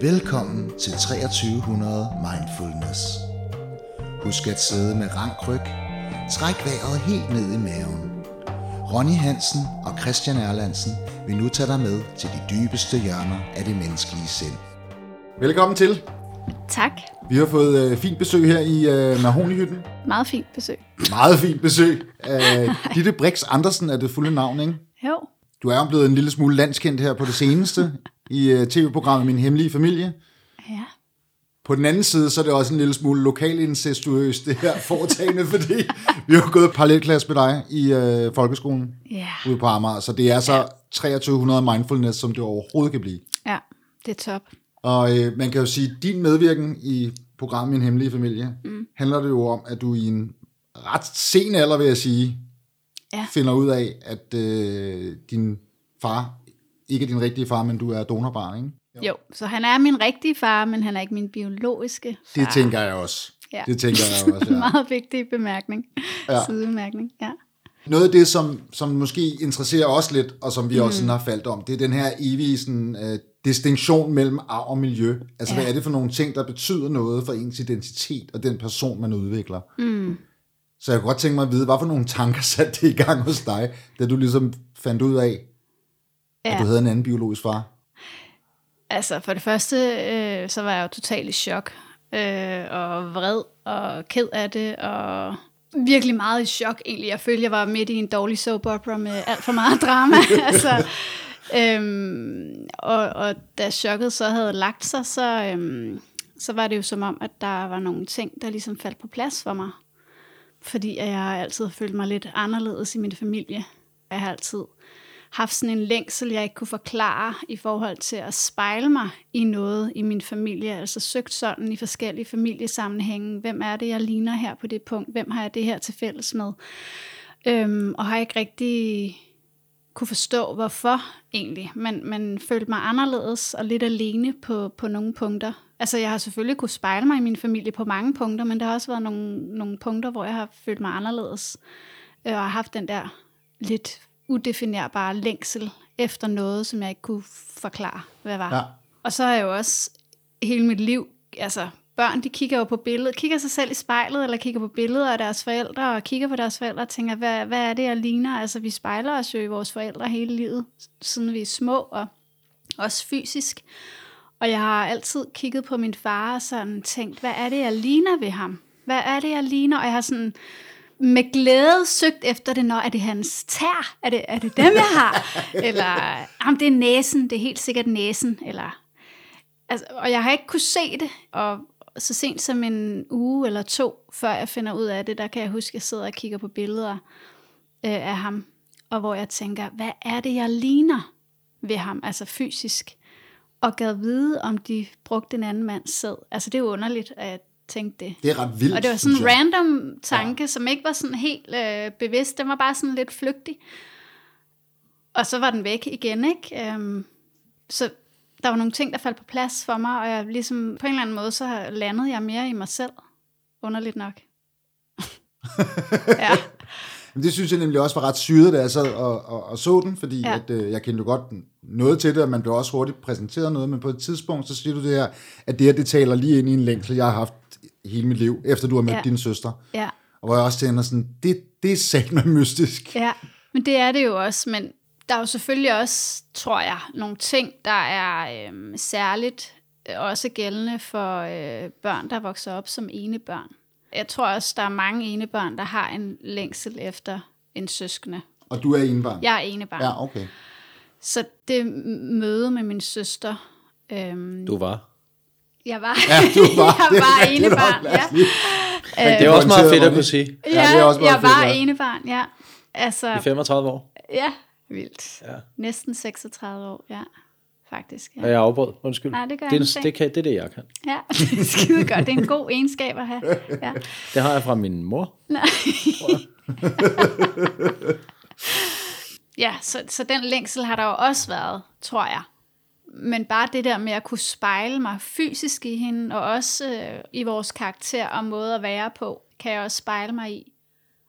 Velkommen til 2300 Mindfulness. Husk at sidde med rank ryg. Træk vejret helt ned i maven. Ronny Hansen og Christian Erlandsen vil nu tage dig med til de dybeste hjørner af det menneskelige sind. Velkommen til. Tak. Vi har fået øh, fint besøg her i øh, Mahonihytten. Meget fint besøg. Meget fint besøg. Øh, Ditte Brix Andersen er det fulde navn, ikke? Jo. Du er jo blevet en lille smule landskendt her på det seneste i øh, tv-programmet Min Hemmelige Familie. Ja. På den anden side, så er det også en lille smule lokalincestuøst, det her foretagende, fordi vi har gået parallelklasse med dig i øh, folkeskolen Ja. ude på Amager, så det er så 2300 mindfulness, som det overhovedet kan blive. Ja, det er top. Og øh, man kan jo sige, at din medvirken i programmet Min Hemmelige Familie, mm. handler det jo om, at du i en ret sen alder, vil jeg sige, Ja. finder ud af, at øh, din far ikke din rigtige far, men du er donorbarn, ikke? Jo, så han er min rigtige far, men han er ikke min biologiske far. Det tænker jeg også. Ja. Det tænker jeg også, ja. Meget vigtig bemærkning. Ja. Sidebemærkning, ja. Noget af det, som, som måske interesserer os lidt, og som vi mm. også sådan har faldt om, det er den her evige sådan, uh, distinktion mellem arv og miljø. Altså. Ja. hvad er det for nogle ting, der betyder noget for ens identitet og den person, man udvikler? Mm. Så jeg kunne godt tænke mig at vide, hvad for nogle tanker satte det i gang hos dig, da du ligesom fandt ud af, ja. at du havde en anden biologisk far? Altså, for det første, øh, så var jeg jo totalt i chok. Øh, og vred og ked af det, og virkelig meget i chok egentlig. Jeg følte, jeg var midt i en dårlig soap opera med alt for meget drama. altså, øhm, og, og da chokket så havde lagt sig, så, øhm, så var det jo som om, at der var nogle ting, der ligesom faldt på plads for mig. Fordi jeg altid har følt mig lidt anderledes i min familie. Jeg har altid haft sådan en længsel, jeg ikke kunne forklare i forhold til at spejle mig i noget i min familie. Altså søgt sådan i forskellige familiesammenhænge. Hvem er det, jeg ligner her på det punkt? Hvem har jeg det her til fælles med? Øhm, og har ikke rigtig kunne forstå, hvorfor egentlig. Men, men følte mig anderledes og lidt alene på, på nogle punkter. Altså jeg har selvfølgelig kunne spejle mig i min familie på mange punkter, men der har også været nogle, nogle punkter, hvor jeg har følt mig anderledes. Øh, Og har haft den der lidt udefinerbare længsel efter noget, som jeg ikke kunne forklare, hvad var. Ja. Og så har jeg jo også hele mit liv, altså børn, de kigger jo på billedet, kigger sig selv i spejlet, eller kigger på billeder af deres forældre, og kigger på deres forældre og tænker, hvad, hvad er det, jeg ligner? Altså, vi spejler os jo i vores forældre hele livet, siden vi er små, og også fysisk. Og jeg har altid kigget på min far og sådan tænkt, hvad er det, jeg ligner ved ham? Hvad er det, jeg ligner? Og jeg har sådan med glæde søgt efter det, når er det hans tær? Er det, er det dem, jeg har? Eller, jamen, det er næsen, det er helt sikkert næsen. Eller, altså, og jeg har ikke kunne se det, og så sent som en uge eller to, før jeg finder ud af det, der kan jeg huske, at jeg sidder og kigger på billeder øh, af ham, og hvor jeg tænker, hvad er det, jeg ligner ved ham, altså fysisk? Og gad vide, om de brugte en anden mands sæd. Altså, det er jo underligt, at tænkte det. Det er ret vildt, Og det var sådan en random tanke, ja. som ikke var sådan helt øh, bevidst. Den var bare sådan lidt flygtig. Og så var den væk igen, ikke? Øhm, så der var nogle ting, der faldt på plads for mig, og jeg ligesom, på en eller anden måde, så landede jeg mere i mig selv. Underligt nok. ja. Men det synes jeg nemlig også var ret syret, da jeg sad og, og, og så den, fordi. Ja. at, øh, jeg kendte jo godt noget til det, og man blev også hurtigt præsenteret noget, men på et tidspunkt, så siger du det her, at det her, det taler lige ind i en længsel, jeg har haft hele mit liv, efter du har mødt ja. Din søster. ja. Og hvor jeg også tænker sådan, det, det er satme mystisk. Ja, men det er det jo også, men der er jo selvfølgelig også, tror jeg, nogle ting, der er øhm, særligt øh, også gældende for øh, børn, der vokser op som ene børn. Jeg tror også, der er mange ene børn, der har en længsel efter en søskende. Og du er enebarn? Jeg er ene barn. Ja. Okay. Så det møde med min søster, øhm, Du var. Jeg var, Ja, du var, jeg det var rigtigt ene nok, barn, lad os ja. lige- Men det er også meget fedt at kunne sige. Ja, det er også meget jeg var fedt, ja. ene barn, ja. Altså, I 35 år. ja, vildt. Ja. Næsten 36 år, ja. Faktisk, ja. Og jeg afbrød. Undskyld. Nej, det gør det, er, det, kan, det er det, jeg kan. Ja, det er skide godt. Det er en god egenskab at have. Ja. Det har jeg fra min mor. Nej. ja, så, så den længsel har der jo også været, tror jeg. Men bare det der med at kunne spejle mig fysisk i hende, og også øh, i vores karakter og måde at være på, kan jeg også spejle mig i.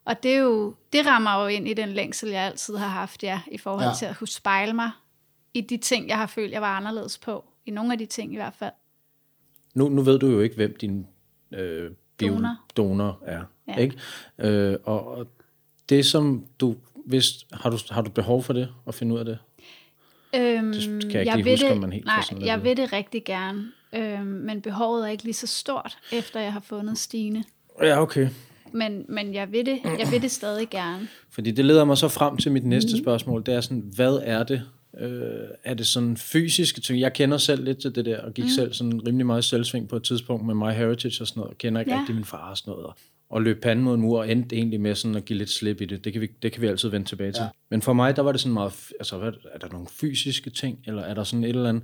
Og det, er jo, det rammer jo ind i den længsel, jeg altid har haft, ja, i forhold Ja. til at kunne spejle mig i de ting, jeg har følt, jeg var anderledes på i nogle af de ting i hvert fald. Nu, nu ved du jo ikke, hvem din øh, bio- Donor. donor er. Ja. Ikke? Øh, og, og det som du, hvis, har, du, har du behov for det, at finde ud af det? Øhm, Det kan jeg ikke lige vil huske, det, om man helt Nej, sådan jeg vil det rigtig gerne. Øhm, men behovet er ikke lige så stort, efter jeg har fundet Stine. Ja, okay. Men, men jeg, vil det, jeg vil det stadig gerne. Fordi det leder mig så frem til mit næste Mhm. spørgsmål. Det er sådan, hvad er det? Øh, er det sådan fysiske ting? Jeg kender selv lidt til det der, og gik mm. selv sådan rimelig meget selvsving på et tidspunkt med My Heritage og sådan noget. Jeg kender ikke ja. rigtig min far og sådan noget. Og, løb panden mod en mur og endte egentlig med sådan at give lidt slip i det. Det kan vi, det kan vi altid vende tilbage til. Ja. Men for mig, der var det sådan meget, altså hvad, er der nogle fysiske ting, eller er der sådan et eller andet,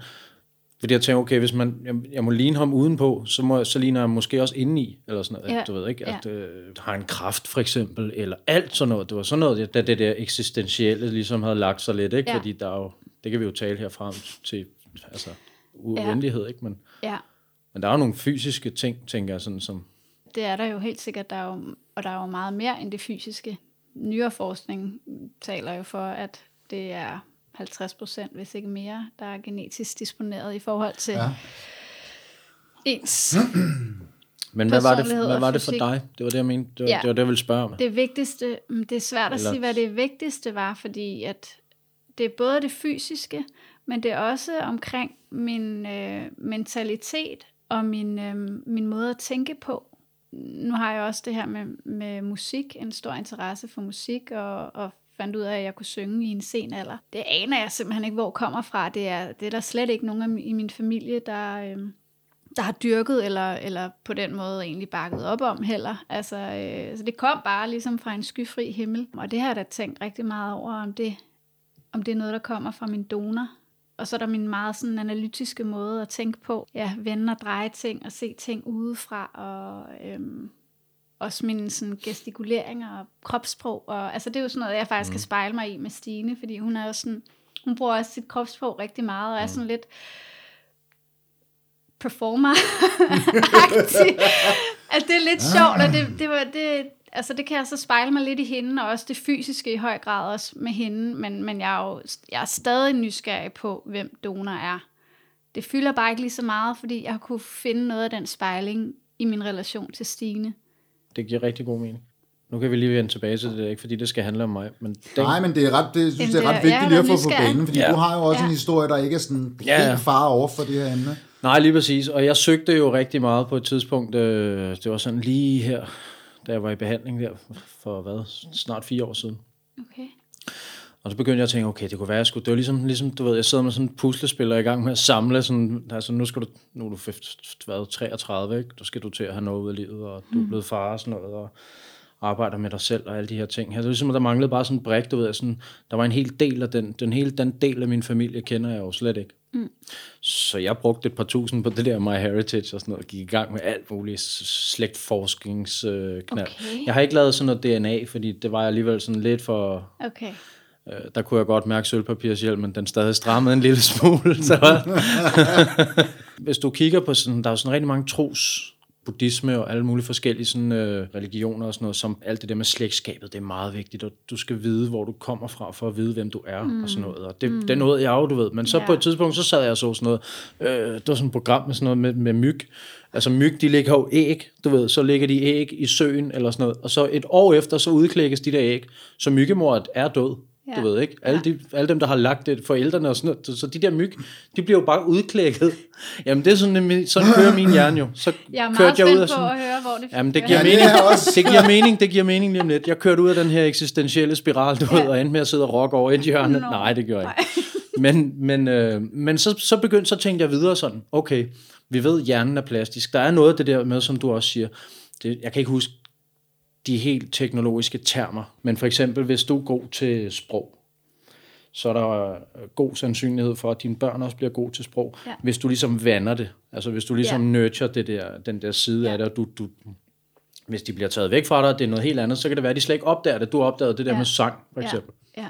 fordi jeg tænker, okay, hvis man, jeg, jeg må ligne ham udenpå, så, må, så ligner jeg måske også indeni, eller sådan noget, Ja. ja. du ved ikke, Ja. at øh, har en kraft for eksempel, eller alt sådan noget. Det var sådan noget, da det der eksistentielle ligesom havde lagt sig lidt, ikke? Ja. Fordi der er jo, det kan vi jo tale herfra til, altså, uendelighed, ikke? Men, Ja, men der er jo nogle fysiske ting, tænker jeg, sådan som, det er der jo helt sikkert. Der er jo, og der er jo meget mere end det fysiske. Nyere forskning taler jo for, at det er 50 procent, hvis ikke mere, der er genetisk disponeret i forhold til ja. Ens men hvad var det, hvad var det for dig? Det var det, jeg mente. Det var, Ja. ja. det, var det, jeg ville spørge om. Det vigtigste, mm, det er svært at Eller- sige, hvad det vigtigste var, fordi at det er både det fysiske, men det er også omkring min øh, mentalitet og min, øh, min måde at tænke på. Nu har jeg også det her med, med musik, en stor interesse for musik, og, og fandt ud af, at jeg kunne synge i en sen alder. Det aner jeg simpelthen ikke, hvor kommer fra. Det er, det er der slet ikke nogen i min familie, der, øh, der har dyrket, eller, eller på den måde egentlig bakket op om heller. Altså, øh, så det kom bare ligesom fra en skyfri himmel. Og det har jeg da tænkt rigtig meget over, om det, om det er noget, der kommer fra min donor. Og så er der min meget sådan analytiske måde at tænke på. Ja, vende og dreje ting og se ting udefra. Og øhm, også mine sådan, gestikuleringer og kropssprog. Og, altså det er jo sådan noget, jeg faktisk mm. kan spejle mig i med Stine, fordi hun er jo sådan, hun bruger også sit kropssprog rigtig meget, og er sådan lidt performer at det er lidt sjovt, og det, det, var, det, altså det kan jeg så spejle mig lidt i hende, og også det fysiske i høj grad også med hende, men, men jeg, er jo, jeg er stadig nysgerrig på, hvem donor er. Det fylder bare ikke lige så meget, fordi jeg kunne finde noget af den spejling i min relation til Stine. Det giver rigtig god mening. Nu kan vi lige vende tilbage til det, ikke fordi det skal handle om mig. Men den, Nej, men det er ret, det, synes, det er ret vigtigt lige at få på banen, fordi Ja. du har jo også Ja. en historie, der ikke er sådan Ja, ja. helt far over for det her emne. Nej, lige præcis. Og jeg søgte jo rigtig meget på et tidspunkt. Øh, det var sådan lige her, da jeg var i behandling der for hvad, snart fire år siden. Okay. Og så begyndte jeg at tænke, okay, det kunne være, jeg skulle, det var ligesom, ligesom, du ved, jeg sidder med sådan en puslespil og er i gang med at samle sådan, altså nu skal du, nu er du fif- hvad, 33, ikke? Du skal du til at have noget ud af livet, og du er blevet far og sådan noget, og arbejder med dig selv og alle de her ting. Altså, ligesom, der manglede bare sådan en brik, du ved, sådan, der var en hel del af den, den hele den del af min familie kender jeg jo slet ikke. Mm. Så jeg brugte et par tusind på det der My Heritage og sådan noget, og gik i gang med alt muligt slægtforskningsknald. Øh. Okay. Jeg har ikke lavet sådan noget DNA, fordi det var alligevel sådan lidt for, Okay. Øh, der kunne jeg godt mærke sølvpapirshjelmen, den stadig strammede en lille smule. Så. Hvis du kigger på sådan, der er jo sådan rigtig mange tros, buddhisme og alle mulige forskellige sådan, øh, religioner og sådan noget, som alt det der med slægtskabet, det er meget vigtigt, og du skal vide, hvor du kommer fra, for at vide, hvem du er mm. og sådan noget. Og det, mm. det nåede jeg jo, du ved. Men så Ja. på et tidspunkt, så sad jeg og så sådan noget, øh, det var sådan et program med sådan noget med, med myg. Altså myg, de ligger jo æg, du ved, så ligger de æg i søen eller sådan noget, og så et år efter, så udklækkes de der æg, så myggemor er død. Ja. Du ved ikke? Alle, de, alle dem, der har lagt det, forældrene og sådan noget, så- de der myg, de bliver jo bare udklækket. Jamen det er sådan, sådan kører min hjerne jo. Så Jeg er kørte jeg ud af på sådan, at høre, hvor det Jamen, det giver, Ja, det mening. også- det giver mening. Det giver mening lige om lidt. Jeg kørte ud af den her eksistentielle spiral, du ja. ved, og endte med at sidde og rocke over i et hjørne. Nå. Nej, det gør jeg ikke. Men, men, øh, men så, så begyndte, så tænkte jeg videre sådan, okay, vi ved, hjernen er plastisk. Der er noget af det der med, som du også siger, det, jeg kan ikke huske de helt teknologiske termer, men for eksempel, hvis du er god til sprog, så er der øh, god sandsynlighed for, at dine børn også bliver gode til sprog, Ja. hvis du ligesom vander det. Altså hvis du ligesom Ja. nurture det der, den der side Ja. af det, og du, du, hvis de bliver taget væk fra dig, det er noget helt andet, så kan det være, at de slet ikke opdager det. Du har opdaget det der Ja. med sang, for Ja. eksempel. Ja.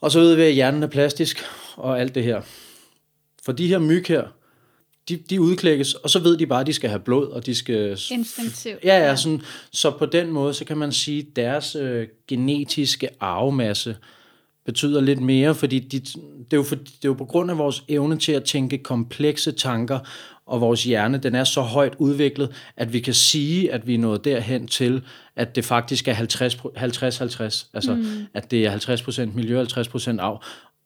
Og så ved vi, at hjernen er plastisk, og alt det her. For de her myg her, de, de udklækkes, og så ved de bare, at de skal have blod, og de skal... Instinktivt. Ja, ja, sådan, så på den måde, så kan man sige, at deres øh, genetiske arvemasse betyder lidt mere, fordi de, det, er jo for, det er jo på grund af vores evne til at tænke komplekse tanker, og vores hjerne, den er så højt udviklet, at vi kan sige, at vi er nået derhen til, at det faktisk er 50-50, altså mm. at det er 50% miljø, 50% af.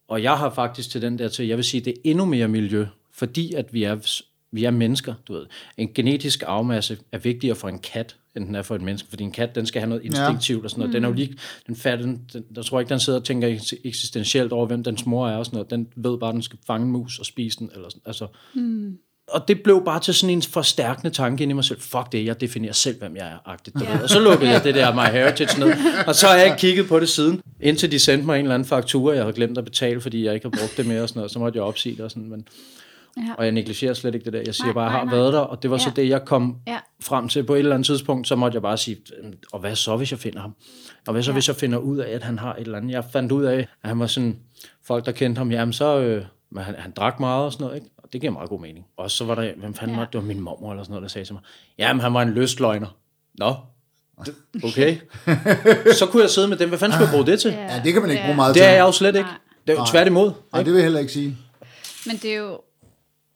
Og jeg har faktisk til den der til, jeg vil sige, det er endnu mere miljø, fordi at vi er, vi er mennesker, du ved. En genetisk afmasse er vigtigere for en kat, end den er for et menneske, fordi en kat, den skal have noget instinktivt ja. og sådan noget. Den er jo lige, den fat, den, den, der tror ikke, den sidder og tænker eksistentielt over, hvem dens mor er og sådan noget. Den ved bare, at den skal fange mus og spise den, eller sådan, altså. Mm og det blev bare til sådan en forstærkende tanke ind i mig selv. Fuck det, jeg definerer selv, hvem jeg er. Agtigt, ja. Og så lukkede jeg det der My Heritage ned. Og så har jeg ikke kigget på det siden. Indtil de sendte mig en eller anden faktura, jeg havde glemt at betale, fordi jeg ikke har brugt det mere. Og sådan noget. Så måtte jeg opsige det. Og, sådan, men, ja. og jeg negligerer slet ikke det der. Jeg siger nej, bare, jeg har nej, været der. Og det var ja. så det, jeg kom ja. frem til på et eller andet tidspunkt. Så måtte jeg bare sige, og hvad så, hvis jeg finder ham? Og hvad så, ja. hvis jeg finder ud af, at han har et eller andet? Jeg fandt ud af, at han var sådan, folk der kendte ham, jamen så... Øh, men han, han drak meget og sådan noget, ikke? Og det giver meget god mening. Og så var der, hvem fanden ja. var det? Det var min mormor eller sådan noget, der sagde til mig, jamen han var en lystløgner. Nå, okay. så kunne jeg sidde med dem. Hvad fanden skulle jeg bruge det til? Ja, det kan man ikke bruge meget til. Det er jeg jo slet ikke. Det er jo tværtimod. Nej, det vil jeg heller ikke sige. Men det er jo,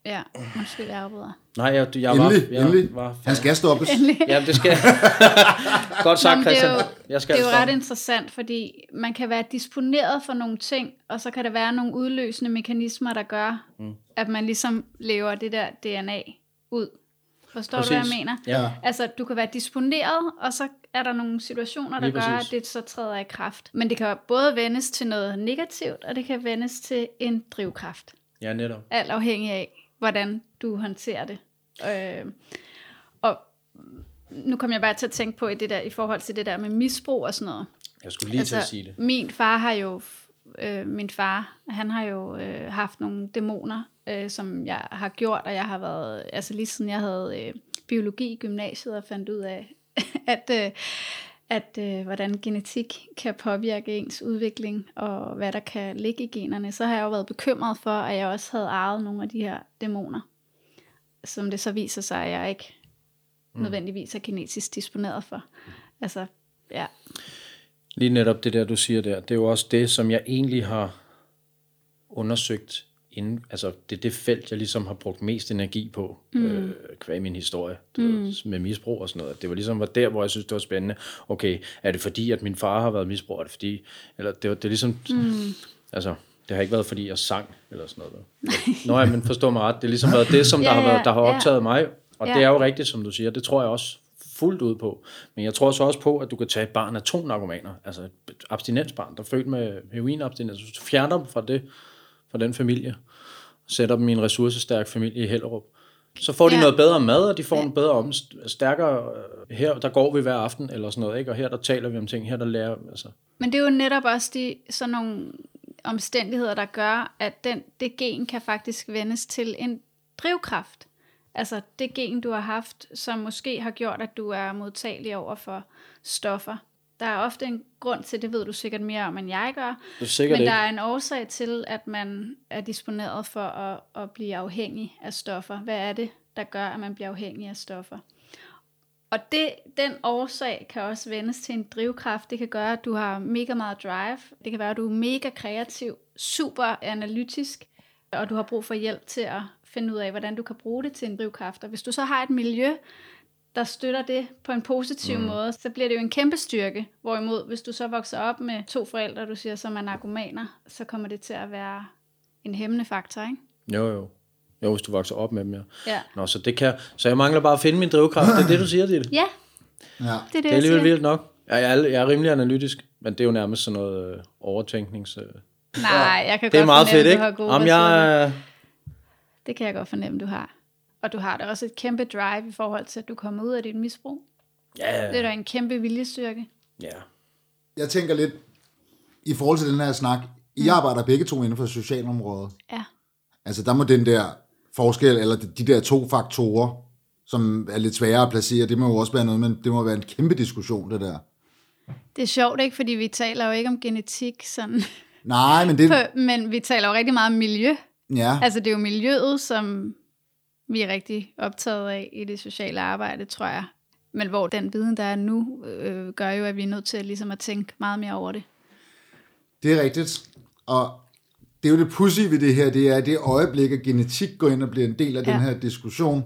Ja, undskyld, jeg afbryder. Nej, jeg, jeg endelig, var... Jeg endelig. Var, Han skal stoppes. ja, det skal Godt sagt, Christian. Det er jo, jeg skal det er jo ret interessant, fordi man kan være disponeret for nogle ting, og så kan der være nogle udløsende mekanismer, der gør, mm. at man ligesom lever det der DNA ud. Forstår præcis. du, hvad jeg mener? Ja. Altså, du kan være disponeret, og så er der nogle situationer, der Lige gør, præcis. at det så træder i kraft. Men det kan både vendes til noget negativt, og det kan vendes til en drivkraft. Ja, netop. Alt afhængig af, hvordan du håndterer det. Øh, og nu kommer jeg bare til at tænke på i, det der, i forhold til det der med misbrug og sådan noget. Jeg skulle lige altså, til at sige det. Min far har jo, øh, min far, han har jo øh, haft nogle dæmoner, øh, som jeg har gjort, og jeg har været, altså lige siden jeg havde øh, biologi i gymnasiet og fandt ud af, at, øh, at øh, hvordan genetik kan påvirke ens udvikling, og hvad der kan ligge i generne, så har jeg jo været bekymret for, at jeg også havde arvet nogle af de her dæmoner, som det så viser sig, at jeg ikke mm. nødvendigvis er genetisk disponeret for. Altså, ja. Lige netop det der, du siger der, det er jo også det, som jeg egentlig har undersøgt inden, altså det er det felt, jeg ligesom har brugt mest energi på, mm. øh, kvæg min historie, du mm. ved, med misbrug og sådan noget. Det var ligesom var der, hvor jeg synes, det var spændende. Okay, er det fordi, at min far har været misbrug? Er det fordi, eller det, var, det er ligesom, mm. altså, det har ikke været, fordi jeg sang, eller sådan noget. Nå ja, men forstå mig ret, det har ligesom været det, som der ja, har, været, der har optaget mig, og ja. det er jo rigtigt, som du siger, det tror jeg også fuldt ud på. Men jeg tror så også på, at du kan tage et barn af to narkomaner, altså et abstinensbarn, der er født med heroinabstinens, du fjerner dem fra det, fra den familie, sætter dem i en ressourcestærk familie i Hellerup. Så får de ja. noget bedre mad, og de får ja. en bedre om, stærkere, øh, her der går vi hver aften, eller sådan noget, ikke? og her der taler vi om ting, her der lærer altså. Men det er jo netop også de, sådan nogle omstændigheder, der gør, at den, det gen kan faktisk vendes til en drivkraft. Altså det gen, du har haft, som måske har gjort, at du er modtagelig over for stoffer, der er ofte en grund til, det ved du sikkert mere om, end jeg gør. Det er men ikke. der er en årsag til, at man er disponeret for at, at blive afhængig af stoffer. Hvad er det, der gør, at man bliver afhængig af stoffer? Og det, den årsag kan også vendes til en drivkraft. Det kan gøre, at du har mega meget drive. Det kan være, at du er mega kreativ, super analytisk, og du har brug for hjælp til at finde ud af, hvordan du kan bruge det til en drivkraft. Og hvis du så har et miljø, der støtter det på en positiv mm. måde, så bliver det jo en kæmpe styrke. Hvorimod, hvis du så vokser op med to forældre, du siger, som er narkomaner, så kommer det til at være en hæmmende faktor, ikke? Jo, jo. Jo, hvis du vokser op med dem, ja. ja. Nå, så det kan... Så jeg mangler bare at finde min drivkraft. Det er det, du siger, Ditte? Ja. ja. Det er det, det er alligevel vildt nok. Jeg er, jeg er rimelig analytisk, men det er jo nærmest sådan noget øh, overtænknings... Øh. Nej, jeg kan det godt er meget fornemme, fedt, ikke? du har gode Om jeg, Det kan jeg godt fornemme, du har. Og du har da også et kæmpe drive i forhold til, at du kommer ud af dit misbrug. Ja. Det er da en kæmpe viljestyrke. Ja. Jeg tænker lidt, i forhold til den her snak, I mm. arbejder begge to inden for socialområdet. Ja. Altså der må den der forskel, eller de der to faktorer, som er lidt sværere at placere, det må jo også være noget, men det må være en kæmpe diskussion, det der. Det er sjovt, ikke? Fordi vi taler jo ikke om genetik sådan. Nej, men det... På, men vi taler jo rigtig meget om miljø. Ja. Altså det er jo miljøet, som vi er rigtig optaget af i det sociale arbejde, tror jeg. Men hvor den viden, der er nu, øh, gør jo, at vi er nødt til at, ligesom at tænke meget mere over det. Det er rigtigt. Og det er jo det pussy ved det her, det er, at det øjeblik, at genetik går ind og bliver en del af ja. den her diskussion,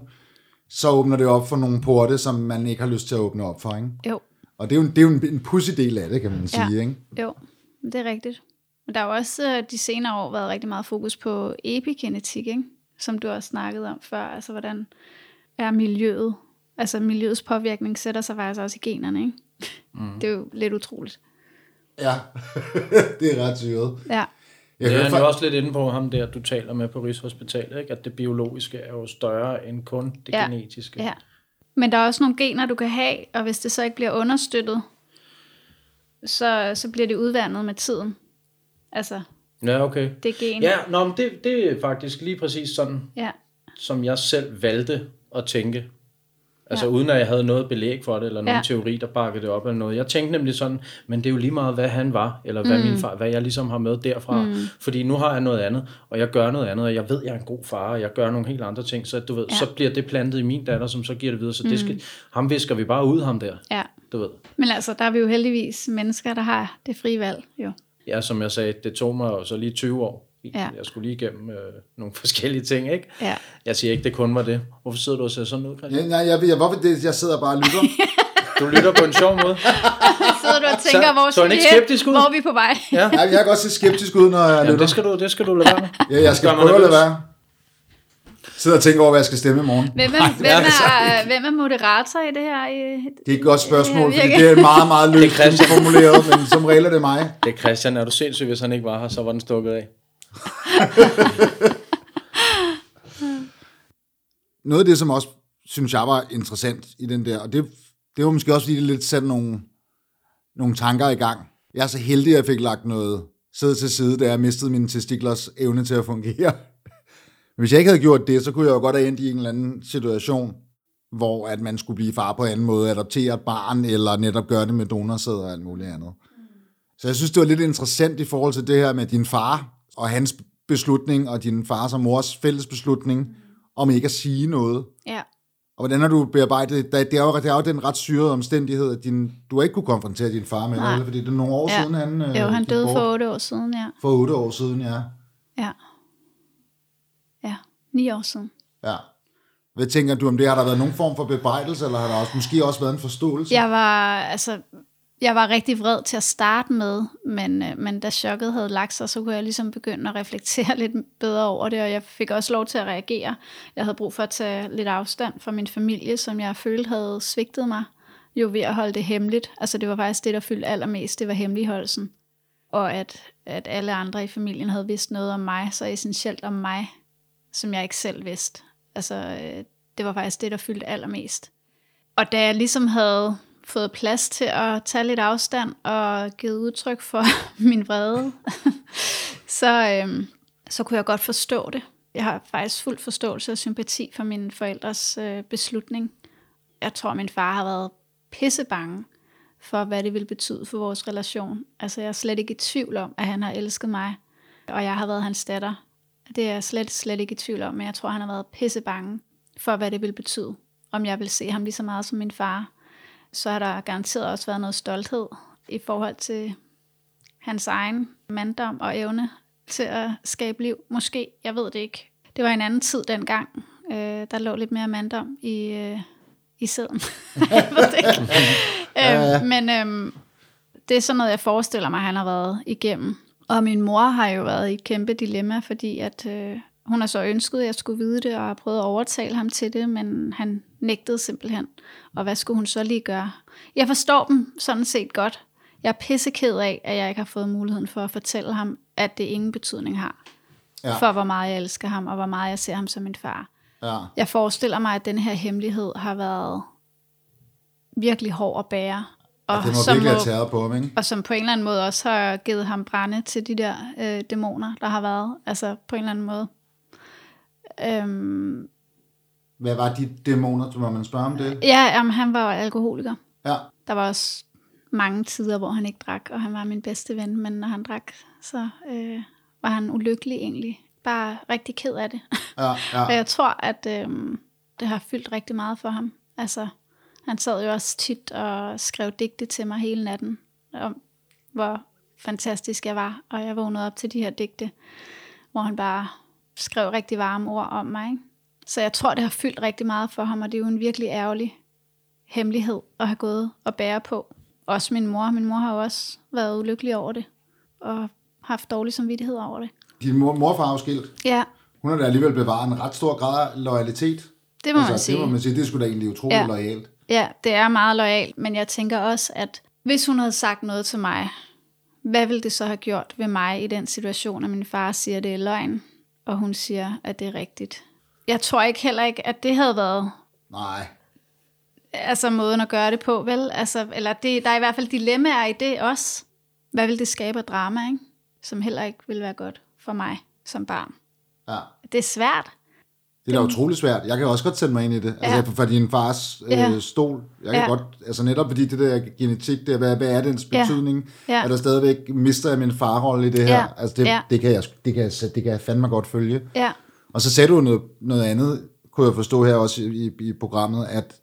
så åbner det op for nogle porte, som man ikke har lyst til at åbne op for. Ikke? Jo, Og det er jo, en, det er jo en, en pussy del af det, kan man sige. Ja. Ikke? jo, det er rigtigt. Men der har jo også øh, de senere år været rigtig meget fokus på epigenetik, ikke? Som du også snakkede om før. Altså, hvordan er miljøet? Altså, miljøets påvirkning sætter sig faktisk også i generne, ikke? Mm. Det er jo lidt utroligt. Ja, det er ret syret. Ja, Jeg Det er hørte han jo også lidt inde på ham der, du taler med på Rigshospitalet, ikke? at det biologiske er jo større end kun det Ja. genetiske. ja. Men der er også nogle gener, du kan have, og hvis det så ikke bliver understøttet, så, så bliver det udvandet med tiden. Altså, ja okay. det gen. Ja, nå, men det, det er faktisk lige præcis sådan, ja. som jeg selv valgte at tænke. Altså Ja. uden at jeg havde noget belæg for det, eller nogen Ja. teori, der bakkede det op eller noget. Jeg tænkte nemlig sådan, men det er jo lige meget, hvad han var, eller hvad mm. min far, hvad jeg ligesom har med derfra. Mm. Fordi nu har jeg noget andet, og jeg gør noget andet, og jeg ved, jeg er en god far, og jeg gør nogle helt andre ting. Så du ved, Ja. så bliver det plantet i min datter, som så giver det videre. Så det skal, ham visker vi bare ud, ham der. ja. Du ved. Men altså, der er vi jo heldigvis mennesker, der har det frie valg, jo. Ja, som jeg sagde, det tog mig jo så lige 20 år. Ja. Jeg skulle lige igennem øh, nogle forskellige ting, ikke? Ja. Jeg siger ikke, det kun var det. Hvorfor sidder du og ser sådan ud, Christian? ja, nej, jeg, jeg, hvorfor det, jeg sidder bare og lytter. Du lytter på en sjov måde. Sidder du og tænker, Så- hvor, så er ikke skeptisk ud? hvor er vi på vej? Ja. ja, jeg kan godt se skeptisk ud, når jeg Jamen, lytter. det skal du, det skal du lade være med. Ja, jeg skal prøve at lade være. Sidder og tænker over, hvad jeg skal stemme i morgen. Hvem er, hvem, er, hvem er moderator i det her? I- Det er et godt spørgsmål, fordi det er meget, meget løst formuleret, men som regel er det mig. Det er Christian, er du sindssyg, hvis han ikke var her, så var den stukket af. Noget af det, som også synes jeg var interessant i den der, og det, det var måske også fordi, det lidt satte nogle, nogle tanker i gang. Jeg er så heldig, at jeg fik lagt noget side til side, da jeg mistede mine testiklers evne til at fungere. Hvis jeg ikke havde gjort det, så kunne jeg jo godt have endt i en eller anden situation, hvor at man skulle blive far på en anden måde, adoptere et barn, eller netop gøre det med donorsæd og alt muligt andet. Så jeg synes, det var lidt interessant i forhold til det her med din far og hans beslutning, og din fars og mors fælles beslutning, om ikke at sige noget. Ja. Og hvordan har du bearbejdet det? Det er jo, det er jo den ret syrede omstændighed, at din, du har ikke kunne konfrontere din far med Nej. fordi det er nogle år Ja. siden, han øh, Jo, han gik døde bort. for otte år siden, ja. For otte år siden, ja. Ja. Ni år siden. ja. Hvad tænker du om det? Har der været nogen form for bebrejdelse, eller har der også, måske også været en forståelse? Jeg var, altså, jeg var rigtig vred til at starte med, men, øh, men da chokket havde lagt sig, så kunne jeg ligesom begynde at reflektere lidt bedre over det, og jeg fik også lov til at reagere. Jeg havde brug for at tage lidt afstand fra min familie, som jeg følte havde svigtet mig, jo ved at holde det hemmeligt. Altså det var faktisk det, der fyldte allermest, det var hemmeligholdelsen. Og at, at alle andre i familien havde vidst noget om mig, så essentielt om mig, som jeg ikke selv vidste. Altså øh, det var faktisk det, der fyldte allermest. Og da jeg ligesom havde fået plads til at tage lidt afstand og givet udtryk for min vrede, så, øh, så kunne jeg godt forstå det. Jeg har faktisk fuld forståelse og sympati for mine forældres øh, beslutning. Jeg tror, min far har været pissebange for, hvad det ville betyde for vores relation. Altså, jeg er slet ikke i tvivl om, at han har elsket mig, og jeg har været hans datter. Det er jeg slet, slet ikke i tvivl om, men jeg tror, han har været pissebange for, hvad det ville betyde, om jeg vil se ham lige så meget som min far. Så har der garanteret også været noget stolthed i forhold til hans egen manddom og evne til at skabe liv. Måske, jeg ved det ikke. Det var en anden tid dengang. Øh, der lå lidt mere manddom i, øh, i sæden. jeg ved det ikke. øh, men øh, det er sådan noget, jeg forestiller mig, han har været igennem. Og min mor har jo været i et kæmpe dilemma, fordi at, øh, hun har så ønsket, at jeg skulle vide det, og har prøvet at overtale ham til det, men han nægtede simpelthen. Og hvad skulle hun så lige gøre? Jeg forstår dem sådan set godt. Jeg er pisseked af, at jeg ikke har fået muligheden for at fortælle ham, at det ingen betydning har. Ja. For hvor meget jeg elsker ham, og hvor meget jeg ser ham som min far. Ja. Jeg forestiller mig, at den her hemmelighed har været virkelig hård at bære. Og, Det må som virkelig have på ham, ikke? og som på en eller anden måde også har givet ham brænde til de der øh, dæmoner, der har været. Altså på en eller anden måde. Øhm, Hvad var de dæmoner, må man spørge om det? ja, jamen, han var alkoholiker. Ja. Der var også mange tider, hvor han ikke drak, og han var min bedste ven, men når han drak, så øh, var han ulykkelig egentlig. Bare rigtig ked af det. Ja, Og ja. jeg tror, at øh, det har fyldt rigtig meget for ham. Altså, han sad jo også tit og skrev digte til mig hele natten, om hvor fantastisk jeg var, og jeg vågnede op til de her digte, hvor han bare skrev rigtig varme ord om mig. Ikke? Så jeg tror, det har fyldt rigtig meget for ham, og det er jo en virkelig ærgerlig hemmelighed at have gået og bære på. Også min mor. Min mor har jo også været ulykkelig over det, og haft dårlig samvittighed over det. Din mor, morfar er jo skilt. Ja, Hun har da alligevel bevaret en ret stor grad af loyalitet. det må altså, man sige. Det må man sige. Det skulle da egentlig utroligt ja. lojalt. Ja, det er meget lojalt, men jeg tænker også, at hvis hun havde sagt noget til mig, hvad ville det så have gjort ved mig i den situation, at min far siger, at det er løgn, og hun siger, at det er rigtigt? Jeg tror ikke heller ikke, at det havde været Nej. altså måden at gøre det på, vel? Altså, eller det, der er i hvert fald dilemmaer i det også. Hvad vil det skabe af drama, ikke? Som heller ikke vil være godt for mig som barn. Ja. Det er svært. Det er da utroligt svært. Jeg kan også godt sætte mig ind i det. Altså, Ja. for din fars øh, Ja. stol. Jeg kan Ja. godt, altså netop fordi det der genetik, der, hvad, hvad er dens Ja. betydning? Ja. Er der stadigvæk, mister jeg min farrolle i det her? Ja. Altså det, Ja. det, kan jeg, det, kan jeg, det kan jeg fandme godt følge. Ja, Og så sagde du noget, noget andet, kunne jeg forstå her også i, i programmet, at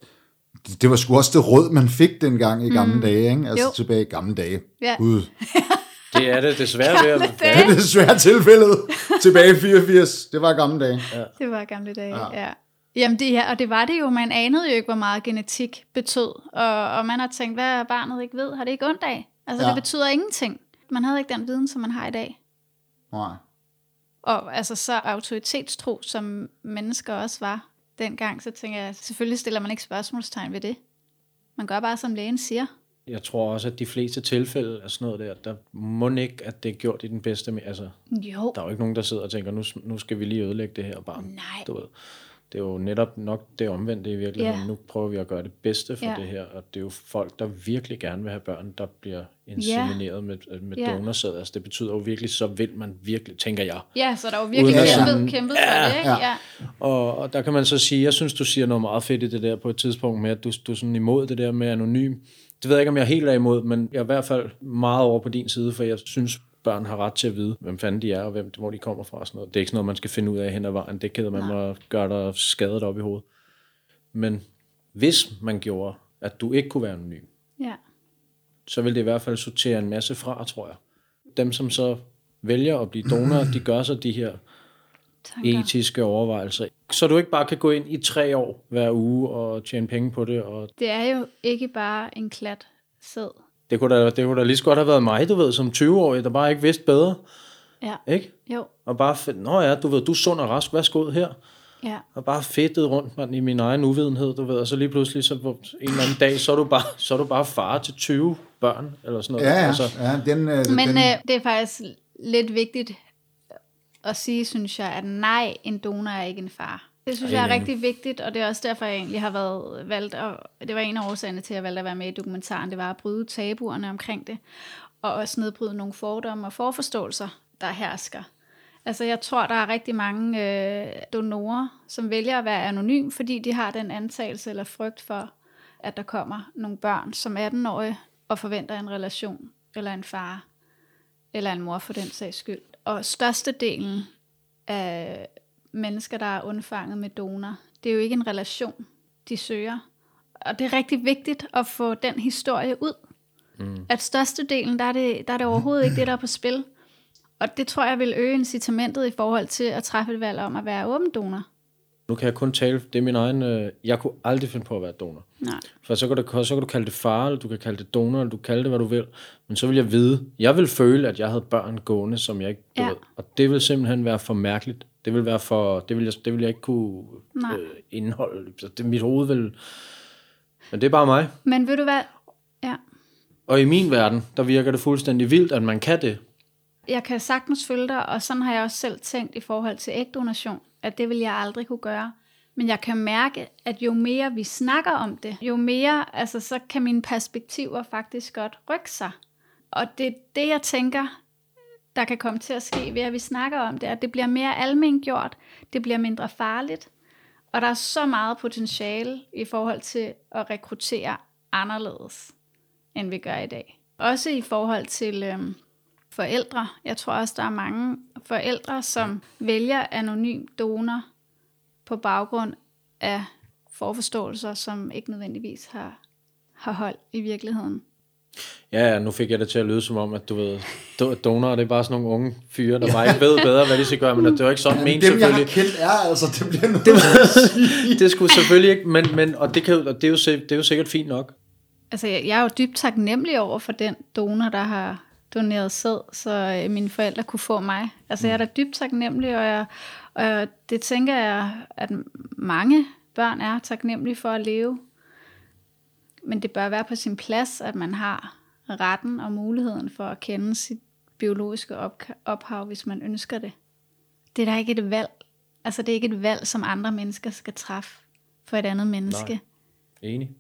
det, det var sgu også det råd, man fik dengang i gamle mm. dage, ikke? Altså Jo. tilbage i gamle dage. Ja. Gud. Det er det desværre ved at... Gamle Det er desværre tilfældet. tilbage i 84. Det var gamle dage. Ja. Det var gamle dage, Ja. ja. ja. Jamen det her, og det var det jo, man anede jo ikke, hvor meget genetik betød. Og, og man har tænkt, hvad er barnet ikke ved? Har det ikke ondt af? Altså Ja. ja. det betyder ingenting. Man havde ikke den viden, som man har i dag. Nej. Og altså så autoritetstro, som mennesker også var dengang, så tænker jeg, selvfølgelig stiller man ikke spørgsmålstegn ved det. Man gør bare, som lægen siger. Jeg tror også, at de fleste tilfælde af sådan noget der, der må ikke, at det er gjort i den bedste... me- Altså, Jo, der er jo ikke nogen, der sidder og tænker, nu, nu skal vi lige ødelægge det her barn. Nej. Du ved. Det er jo netop nok det omvendte i virkeligheden. Ja. Nu prøver vi at gøre det bedste for Ja. det her, og det er jo folk, der virkelig gerne vil have børn, der bliver insemineret med, med Ja. donorsæd. Altså, det betyder jo virkelig, så vil man virkelig, tænker jeg. ja, så der er jo virkelig Uden at kæmpet, sådan- kæmpet for det, ikke? ja. Ja. Og, og der kan man så sige, jeg synes, du siger noget meget fedt i det der på et tidspunkt med, at du, du er sådan imod det der med anonym. Det ved jeg ikke, om jeg er helt er imod, men jeg er i hvert fald meget over på din side, for jeg synes, børn har ret til at vide, hvem fanden de er, og hvem, hvor de kommer fra. og Sådan noget. Det er ikke sådan noget, man skal finde ud af hen ad vejen. Det keder man må gøre dig skadet op i hovedet. Men hvis man gjorde, at du ikke kunne være anonym, ja. så vil det i hvert fald sortere en masse fra, tror jeg. Dem, som så vælger at blive donor, de gør så de her Tanker. etiske overvejelser. Så du ikke bare kan gå ind i tre år hver uge og tjene penge på det. Og Det er jo ikke bare en klat sæd. det, kunne da, det kunne da lige så godt have været mig, du ved, som 20-årig, der bare ikke vidste bedre. Ja, Ikke? jo, Og bare, fedt, nå ja, du ved, du er sund og rask, værsgo her. ja. Og bare fedtet rundt man, i min egen uvidenhed, du ved. Og så lige pludselig, så på en eller anden dag, så er du bare, så er du bare far til 20 børn, eller sådan noget. Ja, ja. Altså, ja den, øh, Men den, øh, det er faktisk lidt vigtigt at sige, synes jeg, at nej, en donor er ikke en far. Det synes jeg er rigtig vigtigt, og det er også derfor, jeg egentlig har været valgt, og det var en af årsagerne til, at jeg valgte at være med i dokumentaren, det var at bryde tabuerne omkring det, og også nedbryde nogle fordomme og forforståelser, der hersker. Altså jeg tror, der er rigtig mange øh, donorer, som vælger at være anonym, fordi de har den antagelse eller frygt for, at der kommer nogle børn som 18-årige og forventer en relation eller en far eller en mor for den sags skyld. Og størstedelen af mennesker, der er undfanget med donor, det er jo ikke en relation, de søger. Og det er rigtig vigtigt at få den historie ud. Mm. At størstedelen, der er, det, der er det overhovedet ikke det, der er på spil. Og det tror jeg vil øge incitamentet i forhold til at træffe et valg om at være åben donor. Nu kan jeg kun tale, det er min egen, øh, jeg kunne aldrig finde på at være donor. Nej. For så kan, du, så kan du kalde det far, eller du kan kalde det donor, eller du kan kalde det, hvad du vil. Men så vil jeg vide, jeg vil føle, at jeg havde børn gående, som jeg ikke Ja. ved. Og det vil simpelthen være for mærkeligt. Det vil være for, det vil jeg, det vil jeg ikke kunne Nej. øh, indholde. Så det, mit hoved vil... Men det er bare mig. Men ved du hvad? Ja. Og i min verden, der virker det fuldstændig vildt, at man kan det. jeg kan sagtens følge dig, og sådan har jeg også selv tænkt i forhold til ægdonation, at det vil jeg aldrig kunne gøre. Men jeg kan mærke, at jo mere vi snakker om det, jo mere, altså så kan mine perspektiver faktisk godt rykke sig. Og det er det, jeg tænker, der kan komme til at ske ved, at vi snakker om det, at det bliver mere almindeligt gjort, det bliver mindre farligt, og der er så meget potentiale i forhold til at rekruttere anderledes, end vi gør i dag. Også i forhold til øhm, forældre. Jeg tror også, der er mange forældre, som vælger anonym donor på baggrund af forforståelser, som ikke nødvendigvis har, har hold i virkeligheden. Ja, ja, nu fik jeg det til at lyde som om, at du ved, do- donorer, det er bare sådan nogle unge fyre, der bare ikke ved bedre, hvad de skal gøre, men det er jo ikke sådan ment Dem, jeg har selvfølgelig. kendt, er altså, det bliver noget. Det skulle selvfølgelig ikke, men, men og det, kan, og det, er jo, det er jo sikkert fint nok. Altså, jeg, jeg er jo dybt taknemmelig over for den donor, der har doneret sæd, så øh, mine forældre kunne få mig. Altså, jeg er da dybt taknemmelig, og, jeg, og det tænker jeg, at mange børn er taknemmelige for at leve. Men det bør være på sin plads, at man har retten og muligheden for at kende sit biologiske op- ophav, hvis man ønsker det. Det er da ikke et valg. Altså, det er ikke et valg, som andre mennesker skal træffe for et andet menneske. Nej. Enig.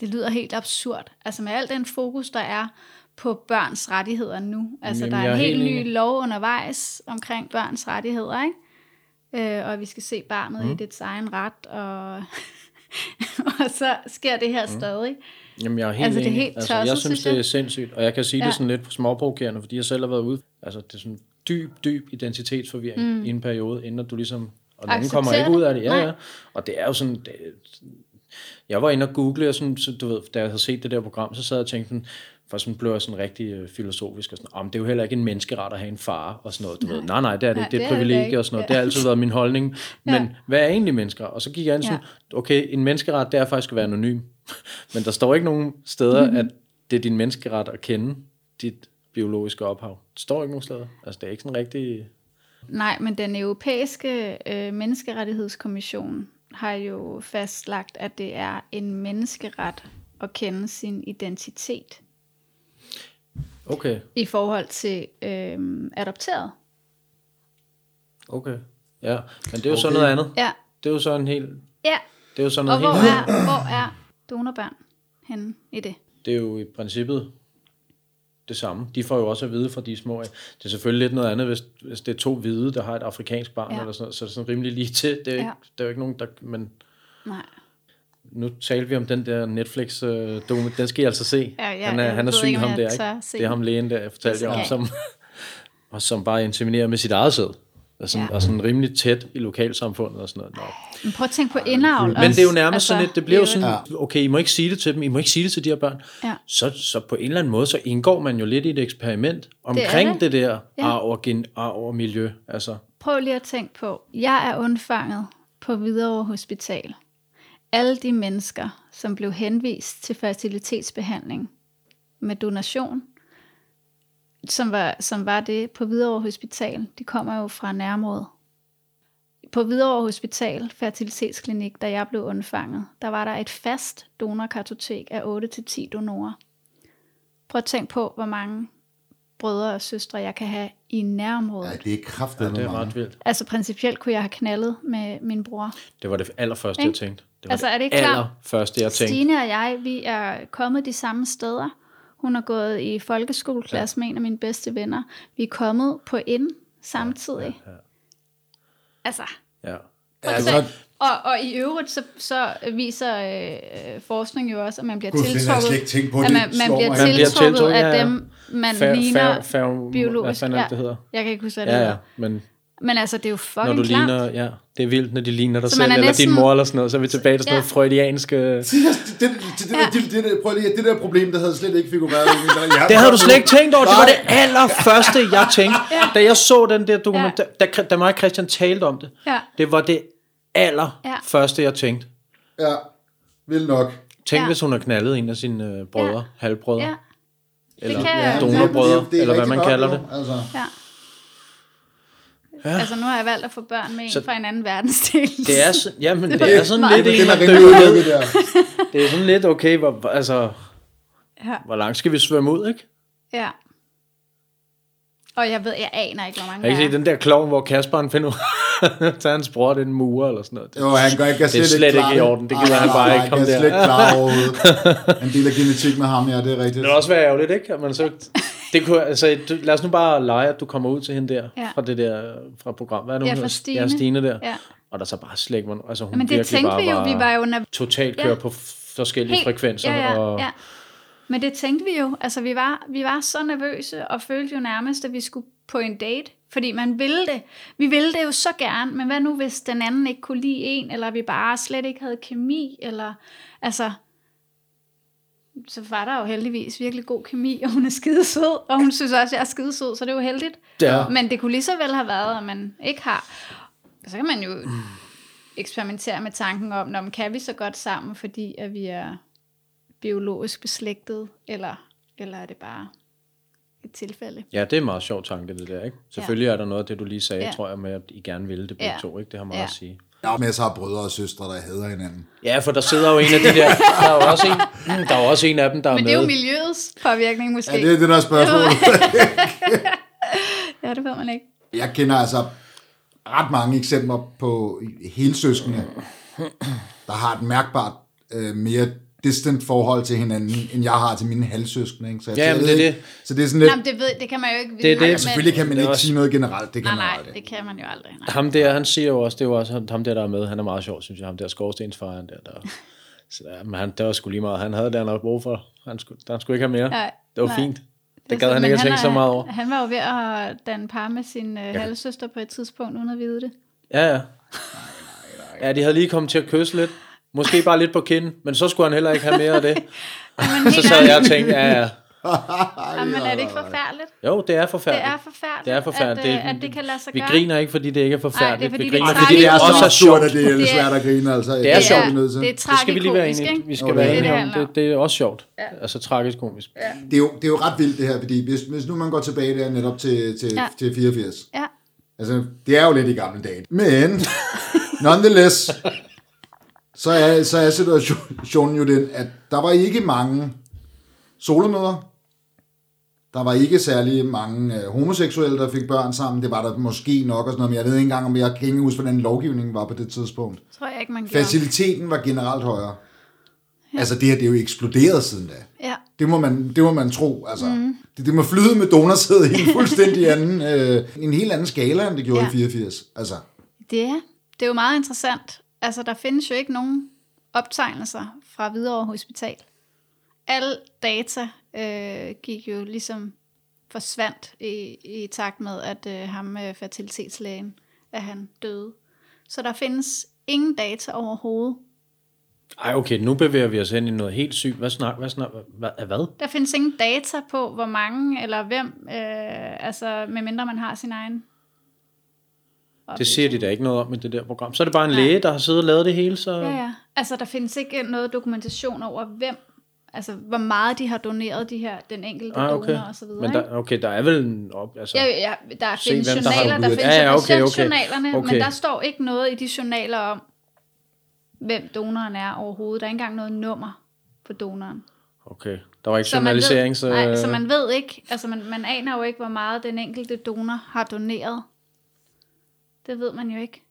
Det lyder helt absurd. Altså med al den fokus, der er på børns rettigheder nu. Altså Jamen, der jeg er en helt helt ny lov undervejs omkring børns rettigheder, ikke? Øh, og vi skal se barnet mm. i dets egen ret, og, og så sker det her mm. stadig. Jamen, jeg er helt Altså, det er helt altså, jeg tosset, synes, synes det er jeg. sindssygt, og jeg kan sige ja. Det sådan lidt småprovokerende, fordi jeg selv har været ude. Altså, det er sådan dyb, dyb identitetsforvirring mm. i en periode, inden du ligesom... Og nogen kommer ikke ud af det. Ja, Nej. ja. Og det er jo sådan... Det, jeg var inde og google, og sådan, så, du ved, da jeg havde set det der program, så sad jeg og tænkte sådan, for sådan blev jeg sådan rigtig øh, filosofisk og sådan, om det er jo heller ikke en menneskeret at have en far og sådan noget, du nej. ved. Nej, nej, det er det Nej. Det er det et er privilegie og sådan noget. Ja. Det har altid været min holdning. Men Ja. hvad er egentlig menneskeret? Og så gik jeg ind sådan, okay, en menneskeret, det er faktisk at være anonym. Men der står ikke nogen steder, Mhm. at det er din menneskeret at kende dit biologiske ophav. Det står ikke nogen steder. Altså, det er ikke sådan rigtig... Nej, men den europæiske øh, menneskerettighedskommission har jo fastlagt, at det er en menneskeret at kende sin identitet Okay, i forhold til øh, adopteret. okay. Ja, men det er jo så Okay. noget andet. Ja, Det er jo så en helt... ja. Det er jo så Og noget hvor helt er, hvor er donorbørn henne i det? det er jo i princippet det samme. De får jo også at vide fra de små. Det er selvfølgelig lidt noget andet, hvis, hvis det er to hvide, der har et afrikansk barn, Ja. eller sådan noget, så er det sådan rimelig lige til. Det er, ikke, Ja. der er jo ikke nogen, der... Men Nej. Nu talte vi om den der netflix øh, dokument. Den skal I altså se. Ja, ja, han er, han er syg ikke, ham der, ikke? Det er ham lægen der, jeg fortalte jer om, som, og som bare intiminerer med sit eget sæd. Og sådan, Ja. og sådan rimelig tæt i lokalsamfundet og sådan noget. Nå. Men prøv at tænke på indavl Men det er jo nærmest altså, sådan lidt, det bliver jo sådan, okay, I må ikke sige det til dem, I må ikke sige det til de her børn. Ja. Så, så på en eller anden måde, så indgår man jo lidt i et eksperiment omkring det, det. det der Ja. arv, og gen, arv og miljø. Altså, Prøv lige at tænke på, jeg er undfanget på Hvidovre Hospital. Alle de mennesker, som blev henvist til fertilitetsbehandling med donation, som var, som var det på Hvidovre Hospital, de kommer jo fra nærområdet. På Hvidovre Hospital, fertilitetsklinik, da jeg blev undfanget, der var der et fast donorkartotek af 8-10 donorer. Prøv at tænke på, hvor mange brødre og søstre jeg kan have i nærområdet. Ja, det er kraftet ja, det er ret vildt. Altså principielt kunne jeg have knaldet med min bror. Det var det allerførste, jeg Ikke? tænkte. Det var Altså, det er det ikke klart? allerførste, jeg tænkte. Stine og jeg, vi er kommet de samme steder. Hun har gået i folkeskoleklasse ja. med en af mine bedste venner. Vi er kommet på ind samtidig. Ja, ja, ja. Altså, Ja. Altså, og, og i øvrigt, så, så viser øh, forskning jo også, at man bliver Gud, tiltrukket, på. at man, man bliver mig. Man bliver tiltrukket af dem, man Fair, ligner biologisk. Hvad fanden det, hedder? Jeg kan ikke huske, hvad det Ja, ja, men Men altså, det er jo når fucking du klart. ligner, ja, det er vildt, når de ligner dig Så selv, er eller næsten- din mor eller sådan noget, så er vi tilbage til sådan noget Ja. freudiansk... øh, det, det, det, det, det, prøv lige, det der problem, der havde slet ikke figureret. Jeg Det havde du slet ikke tænkt over. Det var det allerførste, jeg tænkte. Da jeg så den der dokument, da, da, da mig og Christian talte om det, Ja. det var det allerførste, jeg tænkte. Ja, vil nok. Tænk, Ja. hvis hun har knaldet en af sine øh, brødre, Ja. halvbrødre, Ja, eller donorbrødre, er eller hvad man kalder det. Altså, ja. Ja. Altså, nu har jeg valgt at få børn med en Så- fra en anden verdensdel. Det er, jamen, var det er sådan lidt er dykke ned. ulykket der. Det er sådan lidt, okay, hvor, altså, Ja. hvor langt skal vi svømme ud, ikke? ja. Og jeg ved, jeg aner ikke, hvor mange Jeg kan ikke se den der klovn, hvor Kasper han finder tager hans bror, den murer eller sådan noget. Jo, han kan, kan slet, slet ikke i orden. Det gider han bare ikke komme der. slet ikke klare overhovedet. En del af genetik med ham, ja, det er rigtigt. Det vil også være ærgerligt, ikke? At man så, det kunne, altså, du, lad os nu bare lege, at du kommer ud til hende der, Ja. fra det der fra program. Hvad er det, Ja, hun? Stine. Ja, Stine der. Ja. Og der så bare slet var- altså hun Men det tænkte bare vi jo. Vi var jo nerv- totalt Ja. kører på f- forskellige Helt- frekvenser. Ja, ja, og, ja. Men det tænkte vi jo. Altså, vi var, vi var så nervøse, og følte jo nærmest, at vi skulle på en date. Fordi man ville det. Vi ville det jo så gerne, men hvad nu, hvis den anden ikke kunne lide en, eller vi bare slet ikke havde kemi, eller altså... så var der jo heldigvis virkelig god kemi, og hun er skide sød, og hun synes også, at jeg er skide sød, så det er jo heldigt. Ja. Men det kunne lige så vel have været, at man ikke har. Og så kan man jo eksperimentere med tanken om, når kan vi så godt sammen, fordi at vi er biologisk beslægtet, eller, eller er det bare et tilfælde? Ja, det er en meget sjov tanke, det der, ikke? Selvfølgelig er der noget af det, du lige sagde, Ja. tror jeg, med, at I gerne ville det begge Ja. to, ikke? Det har meget Ja. at sige. Der er masser af brødre og søstre, der hader hinanden. Ja, for der sidder jo en af de der, der er jo også en, der er også en af dem, der er Men med. det er jo miljøets påvirkning måske. Ja, det er det, der er spørgsmålet. ja, det ved man ikke. Jeg kender altså ret mange eksempler på helsøskende, der har et mærkbart øh, mere distant forhold til hinanden, end jeg har til mine halvsøskende. Ikke? Så jeg, Ja, men det er ikke- Så det er sådan lidt... Nå, men det, ved, det kan man jo ikke vide. Det det. men- Selvfølgelig kan man Det ikke også- sige noget generelt, det kan Nej, man nej, aldrig. det kan man jo aldrig. Nej. Ham der, han siger jo også, det er jo også ham der, der er med, han er meget sjov, synes jeg, ham der skorstensfejren der, der så der, men han, det var sgu lige meget, han havde der nok brug for, han skulle, han skulle ikke have mere, Nej, det var nej. fint, Det det gad så- han ikke at tænke så meget over. Han var jo ved at danne par med sin øh, halvsøster på et tidspunkt, uden at vide det. Ja, ja. Ja, de havde lige kommet til at kysse lidt, måske bare lidt på kinden, men så skulle han heller ikke have mere af det. Men Så sad jeg og tænkte, ja, ja, jamen, er det ikke forfærdeligt? jo, det er Det forfærdeligt. er forfærdeligt, Det er forfærdeligt. At, øh, at det kan lade sig vi gøre. griner ikke, fordi det ikke er forfærdeligt. fordi vi det er griner, Nej, fordi det er også så er sjovt. at det er Det er- svært at grine. Altså. Det er sjovt. vi nødt til. Det er Det skal vi lige være enige? Vi skal Jo, være det er enige det, om. det Det, det er også sjovt. Altså tragisk komisk. Det, er jo, det er jo ret vildt det her, fordi hvis, hvis nu man går tilbage der netop til, til, Ja. til 84, Ja. altså det er jo lidt i gamle dage, men nonetheless, så er, så er situationen jo den, at der var ikke mange solomøder, der var ikke særlig mange øh, homoseksuelle, der fik børn sammen. Det var der måske nok og sådan noget, men jeg ved ikke engang, om jeg kan ikke huske, hvordan lovgivningen var på det tidspunkt. Tror jeg ikke, man gjorde. Faciliteten var generelt højere. Ja. Altså det her, det er jo eksploderet siden da. Ja. Det må man, det må man tro. Altså, mm. det, det må flyde med donorsædet i en fuldstændig anden, øh, en helt anden skala, end det gjorde Ja. i 84. Altså, Det er, det er jo meget interessant. Altså, der findes jo ikke nogen optegnelser fra Hvidovre Hospital. Al data øh, gik jo ligesom forsvandt i, i takt med, at øh, ham øh, fertilitetslægen, at han døde. Så der findes ingen data overhovedet. Ej, okay, nu bevæger vi os hen i noget helt sygt. Hvad snak, hvad snak, hvad, hvad? Der findes ingen data på, hvor mange eller hvem, øh, altså medmindre man har sin egen Det siger de da ikke noget om i det der program. Så er det bare en læge, der har siddet og lavet det hele, så... Ja, ja. Altså, der findes ikke noget dokumentation over, hvem, altså, hvor meget de har doneret de her, den enkelte Ah, okay. donor og så videre. Men der, okay, der er vel en op, altså... Ja, ja, der Se, findes der har journaler, der udgivet- findes Ja, ja, okay, okay. patientjournalerne, Okay. men der står ikke noget i de journaler om, hvem donoren er overhovedet. Der er ikke engang noget nummer på donoren. Okay, der var ikke Så man, journalisering, ved, så... nej, så man ved ikke, altså man, man aner jo ikke, hvor meget den enkelte donor har doneret. Det ved man jo ikke.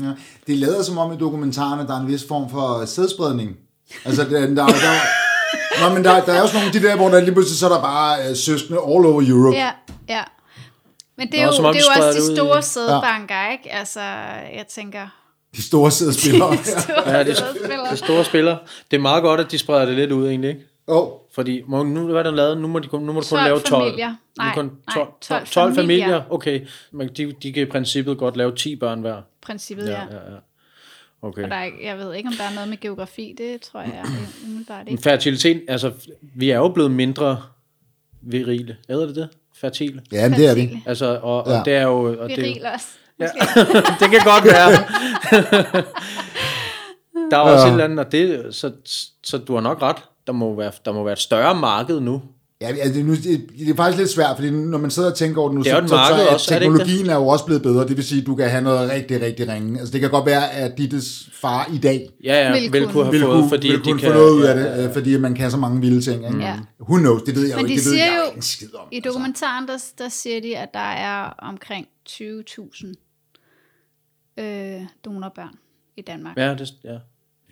ja. Det lader som om i dokumentarerne, der er en vis form for sædspredning. Altså, der, der, der, Nå, men der, der er også nogle af de der, hvor der lige pludselig så er der bare øh, søskende all over Europe. Ja, ja. Men det er Nå, jo, det de er jo også de store sædbanker, ikke? Altså, jeg tænker... De store sædspillere. Store Ja, det, sædspillere. det store spiller. Det er meget godt, at de spreder det lidt ud, egentlig, ikke? Oh, Fordi må, nu, hvad er der lavet? Nu må, de, nu må du kun 12 lave 12. familier. Nej, kun nej, 12, 12 12, 12 familier. familier. Okay, men de, de kan i princippet godt lave 10 børn hver. Princippet, ja. Ja, ja, ja. Okay. Og der er, jeg ved ikke, om der er noget med geografi. Det tror jeg umiddelbart ikke. fertilitet, altså, vi er jo blevet mindre virile. Er det det? Fertile. ja, men det er vi. Altså, og, og Ja. det er jo... Og det, er jo- Viril også. Ja. det kan godt være. der er også Ja. et eller andet, og det, så, så du har nok ret. Der må, være, der må være et større marked nu. Ja, altså, nu, det, det er faktisk lidt svært, fordi når man sidder og tænker over det nu, Det er så, så, så er også, er det teknologien er jo også blevet bedre. Det vil sige, at du kan have noget rigtig, rigtig ringe. Altså, det kan godt være, at Dittes far i dag Ja, ja, Vil vil, vil kunne. have vil fået, kunne, fordi vil de kunne kan... få noget ud af det, øh, fordi man kan så mange vilde ting. Ikke? Ja. Who knows? Det ved jeg Men jo de ikke. Det ved siger jeg jo- ikke en skid om. I dokumentaren, der, der siger de, at der er omkring 20.000 øh, donorbørn i Danmark. Ja, det ja.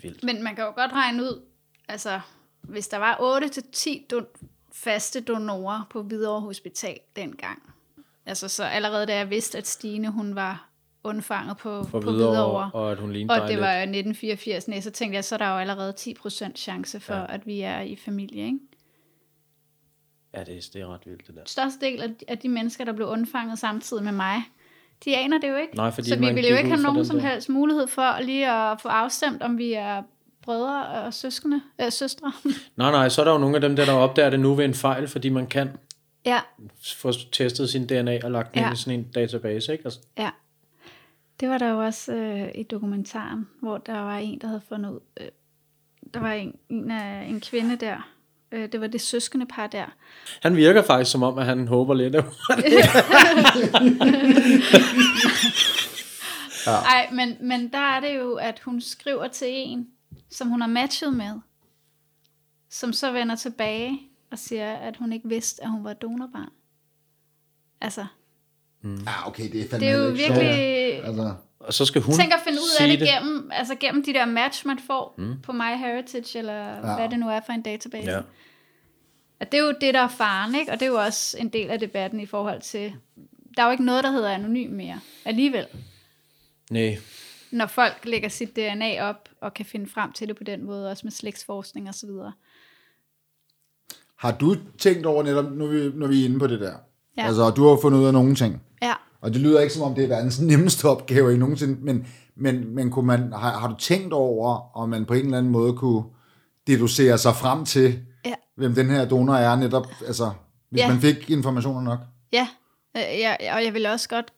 Vildt. Men man kan jo godt regne ud, altså hvis der var 8-10 don- faste donorer på Hvidovre Hospital dengang, altså så allerede da jeg vidste, at Stine hun var undfanget på, på videre, Hvidovre, og at hun lignede og det var jo 1984, nej, så tænkte jeg, så er der jo allerede 10% chance for, ja. at vi er i familie, ikke? Ja, det, er- det er ret vildt, det der. Største del af, af de mennesker, der blev undfanget samtidig med mig, de aner det jo ikke. Nej, fordi så vi ville jo ikke have nogen som helst mulighed for lige at få afstemt, om vi er brødre og søskende, øh, søstre. Nej, nej, så er der jo nogle af dem, der, der opdager det nu ved en fejl, fordi man kan ja, få testet sin DNA og lagt den Ja. ind i sådan en database, ikke? Altså, ja. Det var der jo også øh, i dokumentaren, hvor der var en, der havde fundet ud. Øh, der var en, en, af, en kvinde der. Øh, det var det søskende par der. han virker faktisk som om, at han håber lidt. Nej, men, men der er det jo, at hun skriver til en, som hun har matchet med, som så vender tilbage og siger, at hun ikke vidste, at hun var donorbarn. Altså, Ja, okay, det er fandme det er jo virkelig... sjovt. Altså, Og så skal hun Tænk at finde ud af sige det, gennem, altså gennem de der match, man får mm. på MyHeritage, eller ja. hvad det nu er for en database. Ja. At det er jo det, der er faren, ikke? Og det er jo også en del af debatten i forhold til... Der er jo ikke noget, der hedder anonym mere, alligevel. Nej, Når folk lægger sit DNA op, og kan finde frem til det på den måde, også med slægtsforskning og så videre. har du tænkt over netop, når vi, når vi er inde på det der? Ja. Altså, du har fundet ud af nogle ting. Ja. Og det lyder ikke som om, det er verdens nemmeste opgave i nogensinde, men, men, men kunne man, har, har du tænkt over, om man på en eller anden måde kunne deducere sig frem til, Ja. hvem den her donor er netop, altså, hvis Ja. man fik informationer nok? Ja, øh, ja, og jeg vil også godt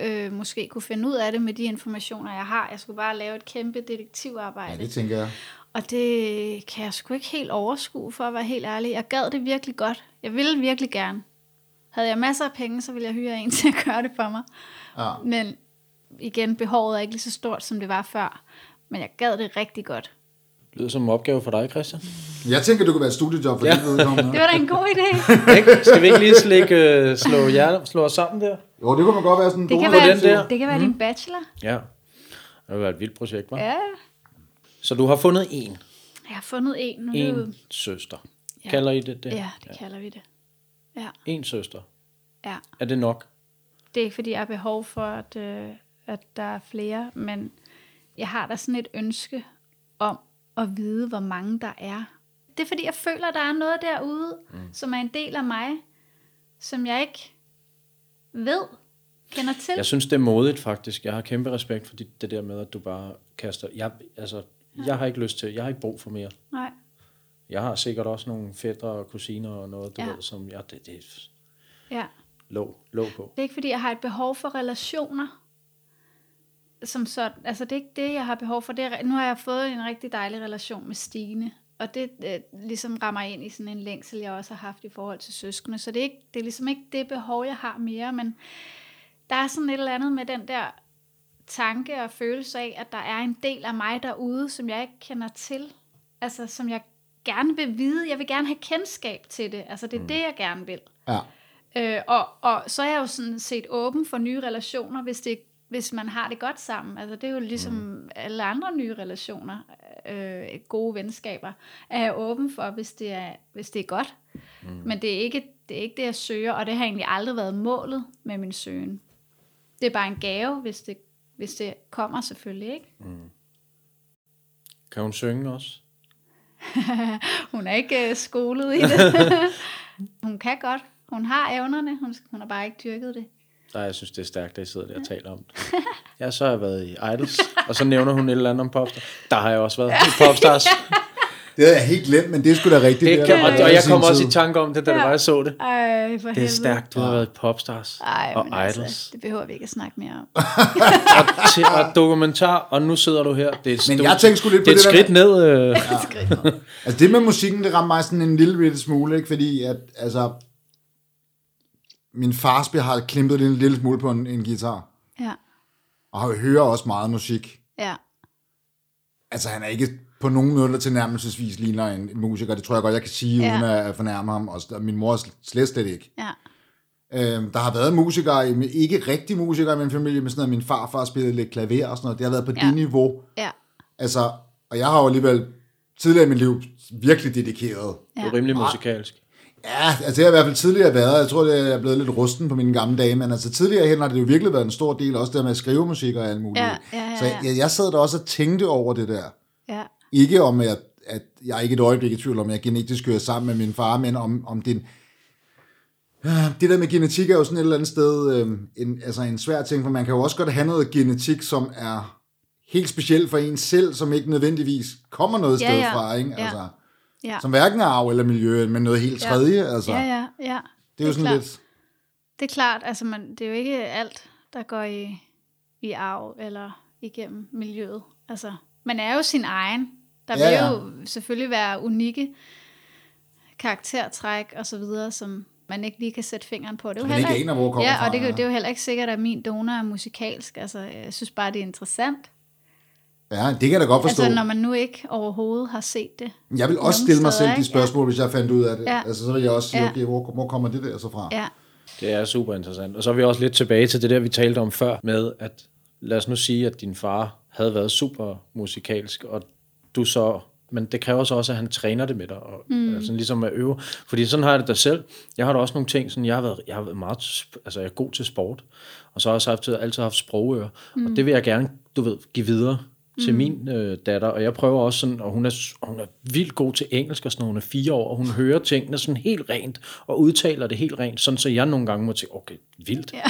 øh, måske kunne finde ud af det med de informationer, jeg har. Jeg skulle bare lave et kæmpe detektivarbejde. Ja, det tænker jeg. Og det kan jeg sgu ikke helt overskue, for at være helt ærlig. Jeg gad det virkelig godt. Jeg ville virkelig gerne. Havde jeg masser af penge, så ville jeg hyre en til at gøre det for mig. Ja. Men igen, behovet er ikke lige så stort, som det var før. Men jeg gad det rigtig godt. Lyder som en opgave for dig, Christian. Jeg tænker, det kunne være et studiejob for Ja. ja. dit vedkommende. Det var da en god idé. Skal vi ikke lige slikke, øh, slå, hjerne, slå os sammen der? Jo, det kunne man godt være sådan en Det kan være, den der. det kan være din bachelor. Ja. Det vil være et vildt projekt, hva'? Ja, Så du har fundet en, jeg har fundet en. Nu en søster. Ja. Kalder I det det? Ja, det kalder vi det. Ja, En søster. ja. Er det nok? Det er ikke, fordi jeg har behov for, at, øh, at der er flere, men jeg har da sådan et ønske om at vide, hvor mange der er. Det er, fordi jeg føler, der er noget derude, mm. som er en del af mig, som jeg ikke ved, kender til. Jeg synes, det er modigt faktisk. Jeg har kæmpe respekt for det, det der med, at du bare kaster... Jeg, altså, jeg har ikke lyst til... Jeg har ikke brug for mere. Nej. Jeg har sikkert også nogle fædre og kusiner og noget, du Ja. ja. ved, som jeg... Det, det Ja. låg, låg på. Det er ikke, fordi jeg har et behov for relationer. Som så, altså det er ikke det, jeg har behov for. Det er, nu har jeg fået en rigtig dejlig relation med Stine. Og det øh, ligesom rammer ind i sådan en længsel, jeg også har haft i forhold til søskende. Så det er, ikke, det er ligesom ikke det behov, jeg har mere. Men der er sådan et eller andet med den der tanke og følelse af, at der er en del af mig derude, som jeg ikke kender til. Altså som jeg gerne vil vide. Jeg vil gerne have kendskab til det. Altså det er mm. det, jeg gerne vil. Ja. Øh, og, og så er jeg jo sådan set åben for nye relationer, hvis, det, hvis man har det godt sammen. Altså det er jo ligesom mm. alle andre nye relationer, øh, gode venskaber, er jeg åben for, hvis det er, hvis det er godt. Mm. Men det er, ikke, det er ikke det, jeg søger, og det har egentlig aldrig været målet med min søgen. Det er bare en gave, hvis det, hvis det kommer selvfølgelig, ikke? Kan hun synge også? Hun er ikke øh, skolet i det. hun kan godt. Hun har evnerne, hun, hun har bare ikke dyrket det. Nej, jeg synes, det er stærkt, at I sidder der og taler om det. Ja, så har jeg været i Idols, og så nævner hun et eller andet om Popstars. Der har jeg også været i Popstars. Det havde jeg helt glemt, men det er sgu da rigtigt. Det kan, der og, jeg kom også tid. i tanke om det, da det Ja. var, jeg så det. Ej, for Det er stærkt, du har været i Popstars Ej, og men Idols. altså, det behøver vi ikke at snakke mere om. og, til, og dokumentar, og nu sidder du her. Det er et Men jeg tænkte sgu lidt på det er et det der skridt ned. Øh. Altså det med musikken, det rammer mig sådan en lille bitte smule, ikke? fordi at, altså, min far spiller har klimpet en lille smule på en, en guitar, Ja, og har- hører også meget musik. ja, Altså han er ikke på nogen måde, der tilnærmelsesvis ligner en, en musiker, det tror jeg godt, jeg kan sige, Ja. ja. uden at fornærme ham, og min mor sl- slet slet ikke. ja. Øhm, der har været musikere, ikke rigtig musikere i min familie, men sådan noget, min farfar spillede lidt klaver og sådan noget, det har været på Ja. det niveau. Ja, Altså, og jeg har jo alligevel tidligere i mit liv virkelig dedikeret Du er rimelig musikalsk. Ja, altså det har i hvert fald tidligere været. Jeg tror, det er blevet lidt rusten på mine gamle dage, men altså tidligere hen har det jo virkelig været en stor del, også det med at skrive musik og alt muligt. Ja, ja, ja, Så ja. jeg, jeg sad der også og tænkte over det der. ja, Ikke om, at, at jeg er ikke et øjeblik i tvivl om, at jeg genetisk hører sammen med min far, men om, om det Ja, det der med genetik er jo sådan et eller andet sted øh, en, altså en svær ting, for man kan jo også godt have noget genetik, som er helt specielt for en selv, som ikke nødvendigvis kommer noget Ja, sted ja. fra, ikke? Altså, Ja. Som hverken er arv eller miljø, men noget helt Ja. tredje. Altså, Ja, ja, ja. det er jo sådan klart. lidt... Det er klart, altså man, det er jo ikke alt, der går i, i arv eller igennem miljøet. Altså, man er jo sin egen. Der Ja, vil ja. jo selvfølgelig være unikke karaktertræk og så videre, som man ikke lige kan sætte fingeren på. Det er jo Man heller ikke aner, hvor kommer ja, og det, er jo- ja. det er jo heller ikke sikkert, at min donor er musikalsk. Altså, jeg synes bare, det er interessant. Ja, det kan jeg da godt forstå. Altså, når man nu ikke overhovedet har set det. Jeg vil også stille mig selv de spørgsmål, hvis jeg fandt ud af det. Ja. Altså, så vil jeg også sige, Ja. okay, hvor, hvor kommer det der så fra? Ja, Det er super interessant. Og så er vi også lidt tilbage til det der, vi talte om før, med at lad os nu sige, at din far havde været super musikalsk, og du så men det kræver så også, at han træner det med dig, og mm. altså, ligesom at øve. Fordi sådan har jeg det da selv. Jeg har da også nogle ting, sådan, jeg har været, jeg har været meget, altså jeg er god til sport, og så har jeg også haft, altid haft sprogører, mm. og det vil jeg gerne, du ved, give videre til min øh, datter, og jeg prøver også sådan, og hun er, hun er vildt god til engelsk, og sådan, når hun er fire år, og hun hører tingene sådan helt rent, og udtaler det helt rent, sådan så jeg nogle gange må tænke, okay, vildt. Ja.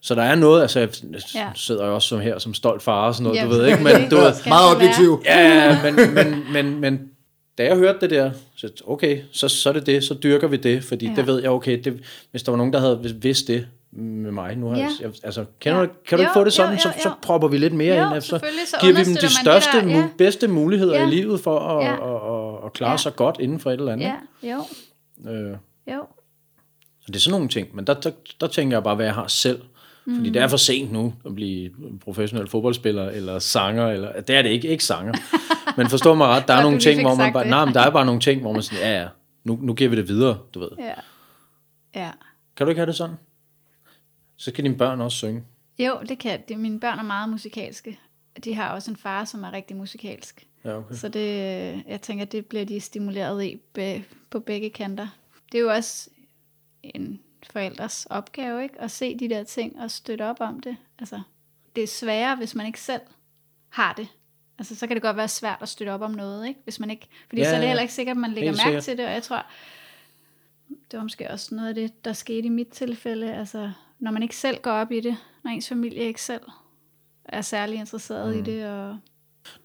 Så der er noget, altså jeg Ja. sidder jo også som her som stolt far og sådan noget, Ja, du ved ikke, men du ved, Skal Meget objektiv. ja, men, men, men, men da jeg hørte det der, så okay, så, så er det det, så dyrker vi det, fordi. Ja. det ved jeg, okay, det, hvis der var nogen, der havde vidst det med mig, nu har Ja. jeg, altså, kan, Ja. du, kan du ikke Jo, få det sådan, jo, så, jo, så jo. propper vi lidt mere Jo, ind, så så giver vi dem de man det største, der, ja. bedste muligheder Ja. i livet for at, Ja. at, at, at klare Ja. sig godt inden for et eller andet. Ja, jo, Øh, jo. så det er sådan nogle ting, men der, der, der tænker jeg bare, hvad jeg har selv. Fordi det er for sent nu at blive professionel fodboldspiller eller sanger. Eller, det er det ikke, ikke sanger. Men forstå mig ret, der er nogle ting, hvor man bare, nej, men der er bare nogle ting, hvor man sådan, ja, ja, nu, nu giver vi det videre, du ved. Ja. Ja. Kan du ikke have det sådan? Så kan dine børn også synge. Jo, det kan det. Mine børn er meget musikalske. De har også en far, som er rigtig musikalsk. Ja, okay. Så det, jeg tænker, det bliver de stimuleret i be, på begge kanter. Det er jo også en forældres opgave, ikke? At se de der ting og støtte op om det. Altså, det er sværere, hvis man ikke selv har det. Altså, så kan det godt være svært at støtte op om noget, ikke? Hvis man ikke, fordi Ja, så er det heller ikke sikkert, at man lægger mærke sikkert. til det, og jeg tror, det var måske også noget af det, der skete i mit tilfælde. Altså, når man ikke selv går op i det, når ens familie ikke selv er særlig interesseret mm. i det, og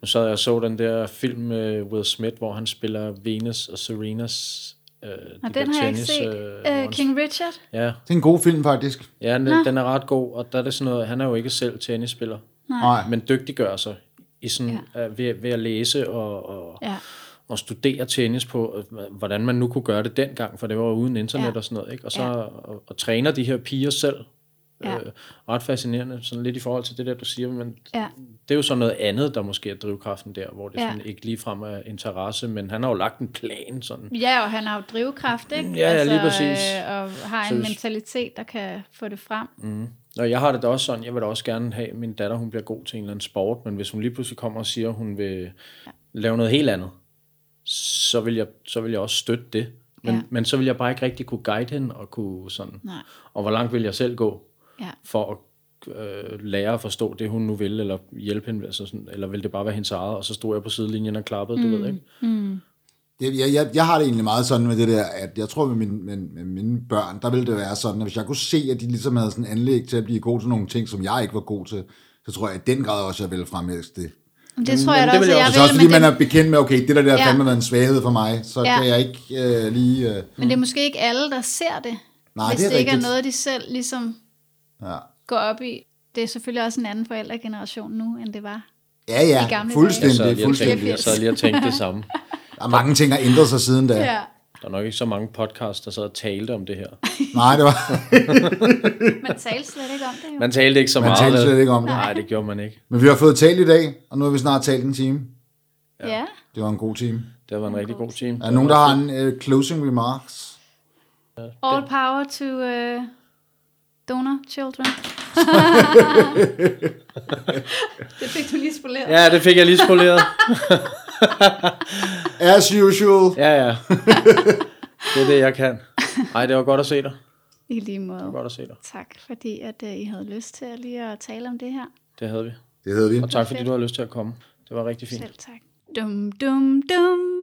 Nu sad jeg og så den der film med Will Smith, hvor han spiller Venus og Serenas øh, Og de den har jeg ikke tennis, set. øh, han- King Richard? Ja, Det er en god film, faktisk. ja den, den er ret god, og der er det sådan noget, han er jo ikke selv tennisspiller, Nej. men dygtiggør sig i sådan, ja. ved, ved at læse og, og, Ja. Og studere tennis på, øh, hvordan man nu kunne gøre det dengang, for det var uden internet Ja. og sådan noget, ikke? og så Ja. og, og træner de her piger selv. Ja. Øh, ret fascinerende, sådan lidt i forhold til det der, du siger, men Ja. det er jo så noget andet, der måske er drivkraften der, hvor det Ja. sådan ikke ligefrem er interesse, men han har jo lagt en plan sådan. Ja, og han har jo drivkraft, ikke? Ja, ja, lige præcis. Øh, og har Så en hvis- mentalitet, der kan få det frem. Mm. Og jeg har det da også sådan, jeg vil da også gerne have, at min datter hun bliver god til en eller anden sport, men hvis hun lige pludselig kommer og siger, at hun vil lave noget helt andet, så vil jeg, så vil jeg også støtte det. Men, Ja. men så vil jeg bare ikke rigtig kunne guide hende og kunne sådan. Nej. Og hvor langt vil jeg selv gå Ja. for at øh, lære at forstå det, hun nu vil, eller hjælpe hende, altså sådan, eller vil det bare være hendes eget, og så stod jeg på sidelinjen og klappede, du ved ikke? Jeg, jeg, jeg, jeg har det egentlig meget sådan med det der, at jeg tror med, min, med, med mine børn, der ville det være sådan, at hvis jeg kunne se, at de ligesom havde sådan anlæg til at blive gode til nogle ting, som jeg ikke var god til, så tror jeg i den grad også, at jeg ville fremhæve det. Men det tror jeg men da det også, vil jeg at jeg Altså også vil, fordi men, man det, er bekendt med, okay, det der, der Ja. fandme været en svaghed for mig, så Ja. kan jeg ikke øh, lige... Øh, men det er måske ikke alle, der ser det. Nej, hvis det er det ikke er rigtigt. noget, de selv ligesom ja. går op i. Det er selvfølgelig også en anden forældregeneration nu, end det var. Ja, I ja, gamle dage. Jeg fuldstændig, sad lige og tænkte, fuldstændig. jeg sad lige og tænkte det samme. Der er mange ting, der har ændret sig siden da. Ja. Der er nok ikke så mange podcasts, der sad og talte om det her. Nej, det var, Man talte slet ikke om det jo. Man talte ikke så man meget. talte slet ikke om det. Nej, det gjorde man ikke. Men vi har fået talt i dag, og nu har vi snart talt en time. Ja. Det var en god time. Det var en rigtig god team. Er der nogen, der har en uh, closing remarks? All power to uh, donor children. det fik du lige spoleret. Ja, det fik jeg lige spoleret. As usual. Ja, ja. Det er det, jeg kan. Ej, det var godt at se dig. I lige Det var måde. godt at se dig. Tak, fordi at, uh, I havde lyst til at lige at tale om det her. Det havde vi. Det hedder vi. Og tak, fordi du har lyst til at komme. Det var rigtig fint. Selv tak. Dum, dum, dum.